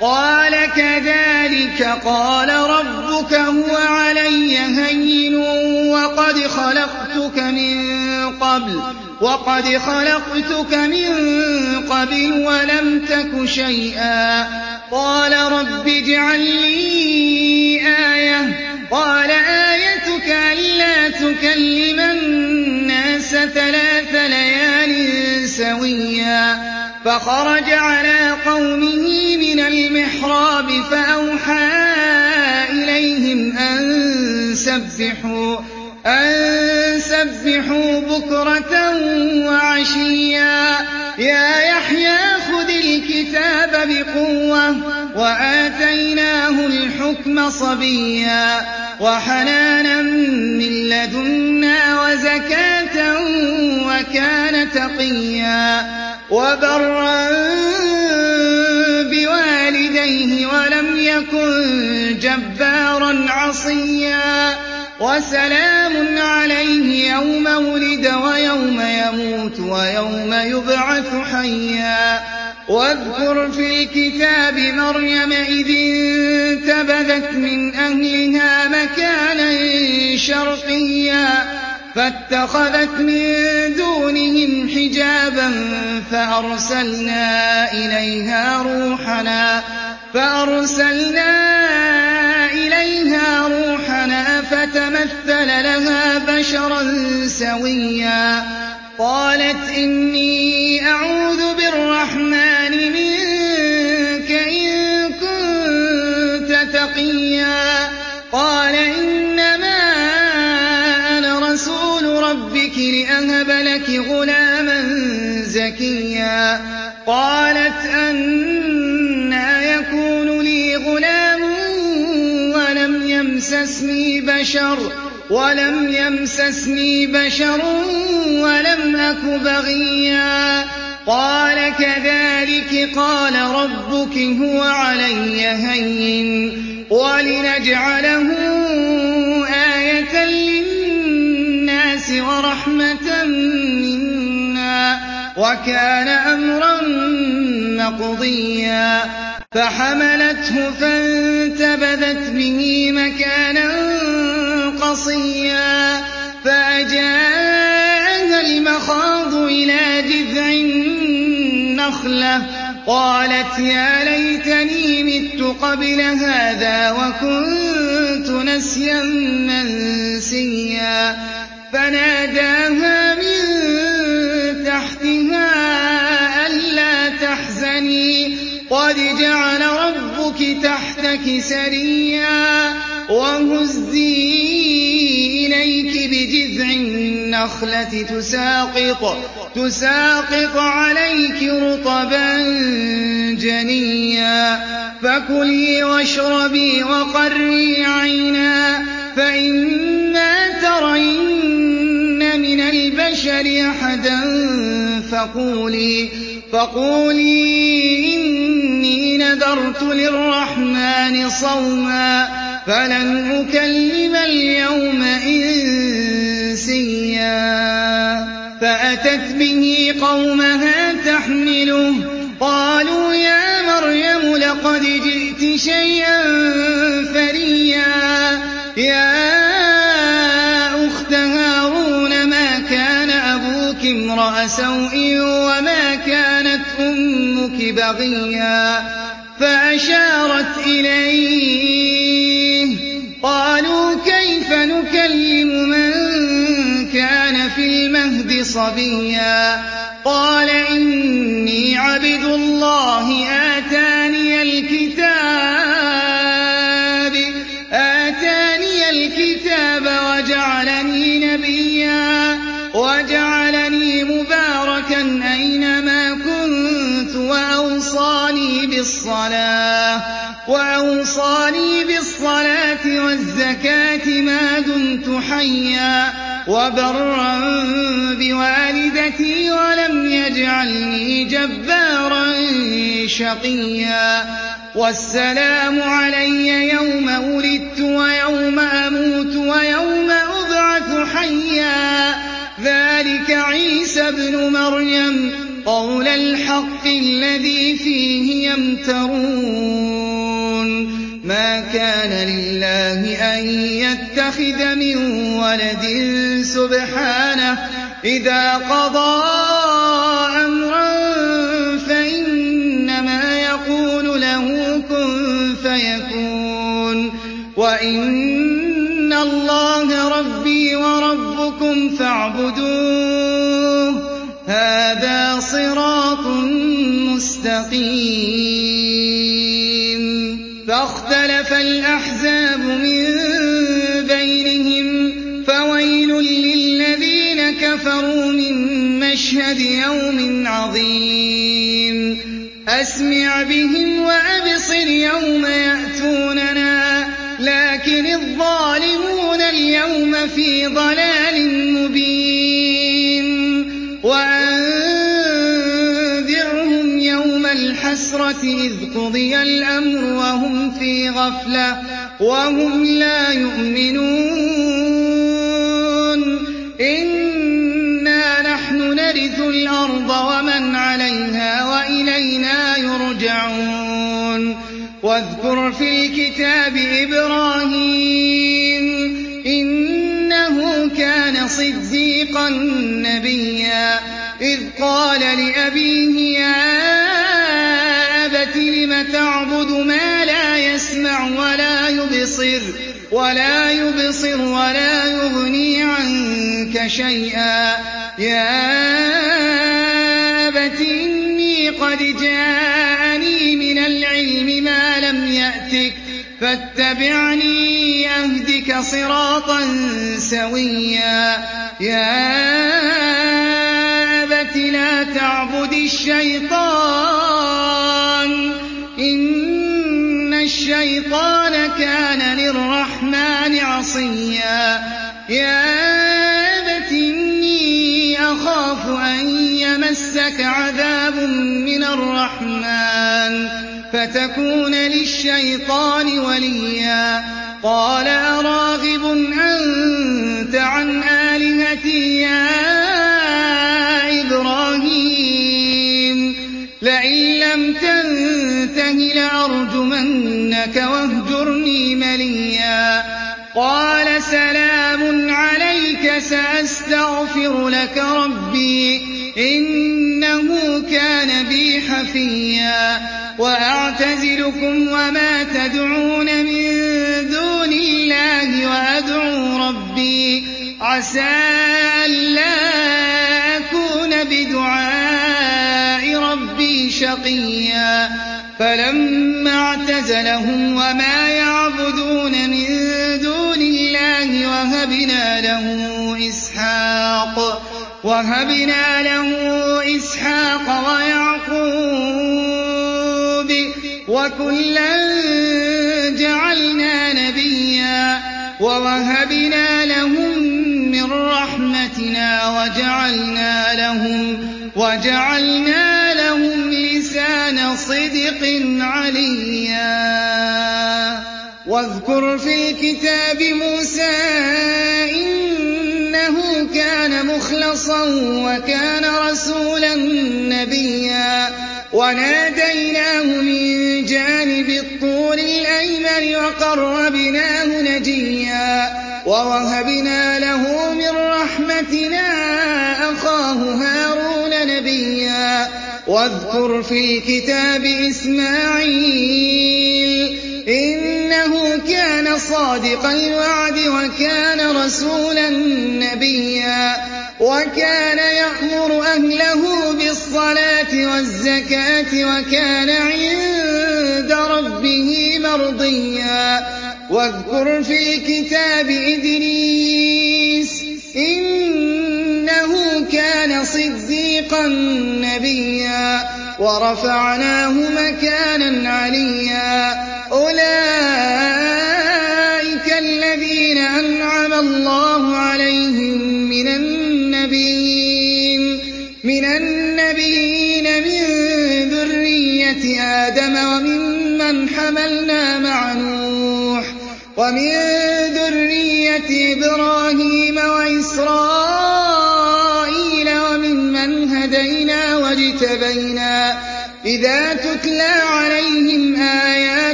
قال كذلك قال ربك هو علي هين وقد خلقتك من قبل وقد خلقتك من قبل ولم تك شيئا. قال رب اجعل لي آية. قال آيتك ألا تكلم الناس ثلاث ليال سويا. فخرج على قومه من المحراب فأوحى إليهم أن سبحوا بكرة وعشيا. يا يحيى خذ الكتاب بقوة وآتيناه الحكم صبيا. وحنانا من لدنا وزكاة وكان تقيا. وبرا بوالديه ولم يكن جبارا عصيا وسلام عليه يوم ولد ويوم يموت ويوم يبعث حيا واذكر في الكتاب مريم إذ انتبذت من أهلها مكانا شرقيا فاتخذت من دونهم حجابا فأرسلنا إليها روحنا فتمثل لها بشرا سويا. قالت إني أعوذ بالرحمن منك إن كنت تقيا. لأهب لك غلاما زكيا. قالت أنا يكون لي غلام ولم يمسسني بشر ولم أك بغيا. قال كذلك قال ربك هو علي هين ولنجعله ورحمة منا وكان أمرا مقضيا. فحملته فانتبذت به مكانا قصيا. فأجاءها المخاض إلى جذع النخلة. قالت يا ليتني مت قبل هذا وكنت نسيا منسيا. فناداها من تحتها ألا تحزني. قد جعل ربك تحتك سريا وهزي إليك بجذع النخلة. تساقط, عليك رطبا جنيا. فكلي واشربي وقري عينا فإما ترين من البشر أحدا فقولي فقولي إني نذرت للرحمن صوما فلن أكلم اليوم إنسيا. فأتت به قومها تحمله قالوا يا مريم لقد جئت شيئا بغيا فأشارت إليه. قالوا كيف نكلم من كان في المهد صبيا؟ قال إني عبد الله آتاني الكتاب. وجعلني نبيا. بالصلاة وأوصاني بالصلاة والزكاة ما دمت حيا. وبرا بوالدتي ولم يجعلني جبارا شقيا. والسلام علي يوم ولدت ويوم أموت ويوم أبعث حيا. ذلك عيسى ابن مريم. قول الحق الذي فيه يمترون. ما كان لله أن يتخذ من ولد سبحانه. إذا قضى أمرا فإنما يقول له كن فيكون. وإن الله ربي وربكم فاعبدوه هذا صراط مستقيم. فاختلف الأحزاب من بينهم فويل للذين كفروا من مشهد يوم عظيم. أسمع بهم وأبصر يوم يأتوننا لكن الظالمون اليوم في ضلال مبين. الحسرة إذ قضي الأمر وهم في غفلة وهم لا يؤمنون. إنا نحن نرث الأرض ومن عليها وإلينا يرجعون. واذكر في الكتاب إبراهيم إنه كان صديقا نبيا. إذ قال لأبيه يا تعبد ما لا يسمع ولا يبصر ولا يغني عنك شيئا. يا أبت إني قد جاءني من العلم ما لم يأتك فاتبعني أهدك صراطا سويا. يا أبت لا تعبد الشيطان الشيطان كان للرحمن عصيا. يا أبت إني أخاف أن يمسك عذاب من الرحمن فتكون للشيطان وليا. قال أراغب أنت عن آلهتي يا إبراهيم لئن لم لأرجمنك واهجرني مليا. قال سلام عليك سأستغفر لك ربي إنه كان بي حفيا. وأعتزلكم وما تدعون من دون الله وأدعو ربي. عسى ألا أكون بدعاء ربي شقيا. فلما اعتزلهم وما يعبدون من دون الله وهبنا له إسحاق ويعقوب وكلا جعلنا نبيا ووهبنا لهم من رحمتنا وجعلنا لهم صدق عليا. واذكر في الكتاب موسى إنه كان مخلصا وكان رسولا نبيا. وناديناه من جانب الطور الأيمن وقربناه نجيا. ووهبنا له من رحمتنا أخاه هارون نبيا. واذكر في الكتاب إسماعيل إنه كان صادق الوعد وكان رسولا نبيا وكان يأمر أهله بالصلاة والزكاة وكان عند ربه مرضيا. واذكر في الكتاب إدريس كان صديقا نبيا ورفعناه مكانا عليا. أولئك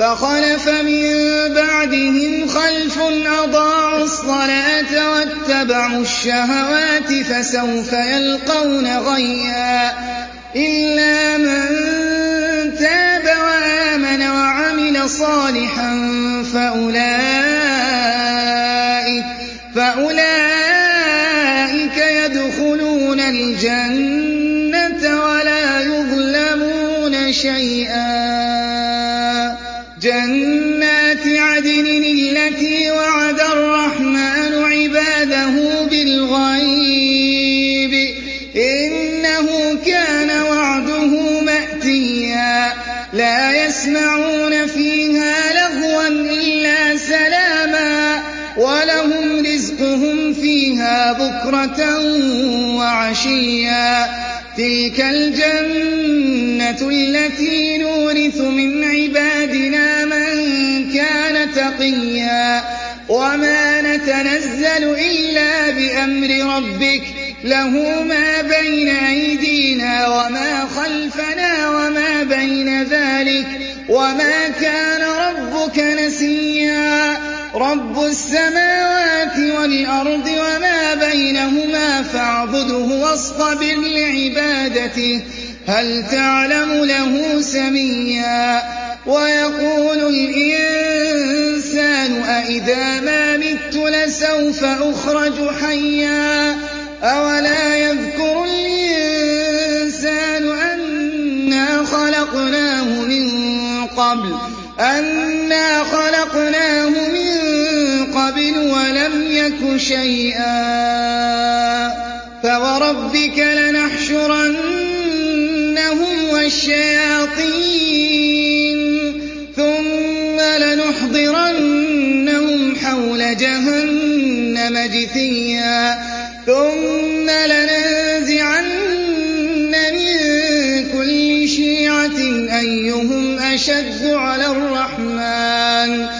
فخلف من بعدهم خلف أضاعوا الصلاة واتبعوا الشهوات فسوف يلقون غيا إلا من تاب وآمن وعمل صالحا فأولئك بكرة وعشيا تلك الجنة التي نورث من عبادنا من كان تقيا وما نتنزل إلا بأمر ربك له ما بين أيدينا وما خلفنا وما بين ذلك وما كان ربك نسيا رب السماوات والأرض وما بينهما فاعبده واصطبر لعبادته هل تعلم له سميا؟ ويقول الإنسان أإذا ما مت لسوف أخرج حيا؟ أولا يذكر الإنسان أنا خلقناه من قبل أنا خلقناه من قبل ولم يك شيئا فوربك لنحشرنهم والشياطين ثم لنحضرنهم حول جهنم جثيا ثم لننزعن من كل شيعة أيهم أشد على الرحمن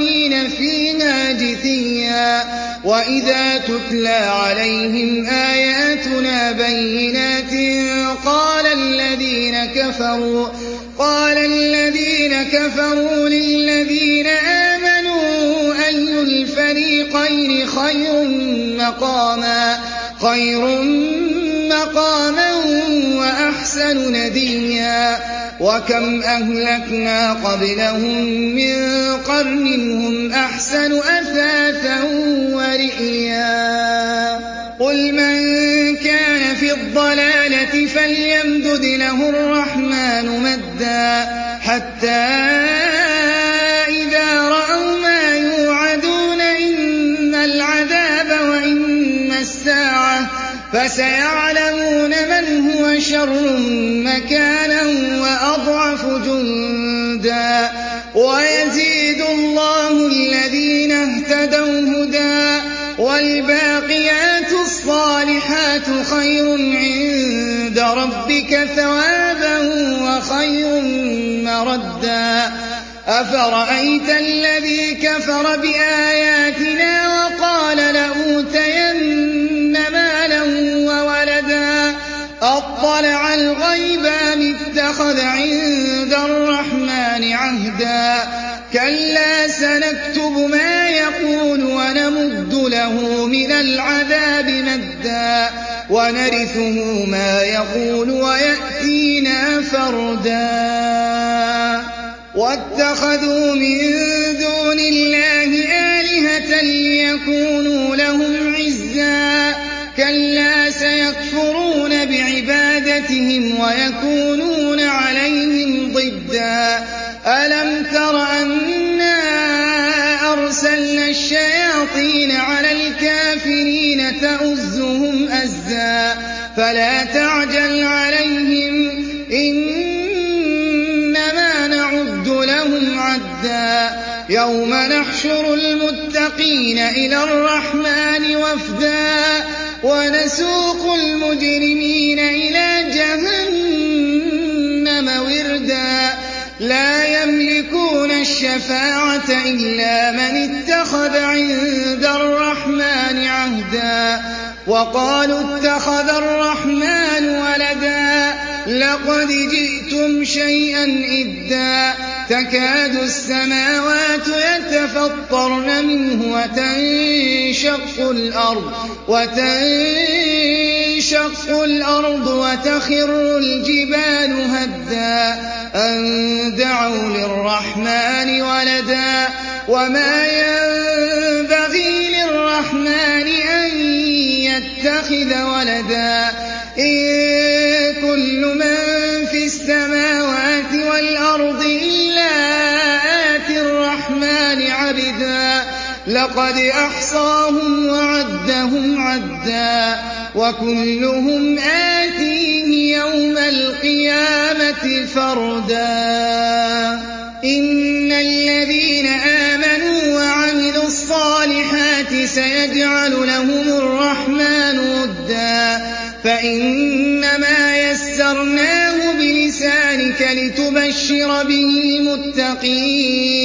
الظالمين فيها جثيا وإذا تتلى عليهم آياتنا بينات قال الذين كفروا قال الذين كفروا للذين آمنوا أي الفريقين خير مقاما خير مقاما وأحسن نديا وكم أهلكنا قبلهم من قرن هم أحسن أثاثا ورئيا قل من كان في الضلالة فليمدد له الرحمن مدا حتى أفرأيت الذي كفر بآياتنا وقال لأوتين مالا وولدا أطلع الغيب أم اتخذ عند الرحمن عهدا كلا سنكتب ما يقول ونمد له من العذاب مدا ونرثه ما يقول ويأتينا فردا واتخذوا من دون الله آلهة ليكونوا لهم عزا. كلا سيكفرون بعبادتهم ويكونون عليهم ضدا. ألم تر أنا أرسلنا الشياطين على الكافرين تؤزهم أزا؟ المتقين إلى الرحمن وفدا ونسوق المجرمين إلى جهنم وردا. لا يملكون الشفاعة إلا من اتخذ عند الرحمن عهدا. وقالوا اتخذ الرحمن ولدا. لقد جئتم شيئا إدا. تكاد السماوات يتفطرن منه وتنشق الأرض وتخر الجبال هدا أن دعوا للرحمن ولدا وما ينبغي للرحمن أن يتخذ ولدا لقد أحصاهم وعدهم عدا وكلهم آتيه يوم القيامة فردا. إن الذين آمنوا وعملوا الصالحات سيجعل لهم الرحمن ودا. فإنما يسرناه بلسانك لتبشر به المتقين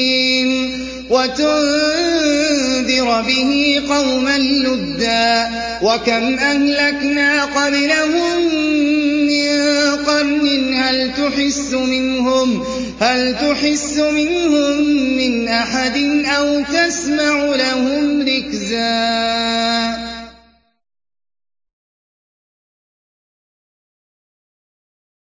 وتنذر به قوما لدا وكم أهلكنا قبلهم من قرن هل تحس منهم؟ هل تحس منهم من أحد أو تسمع لهم ركزا؟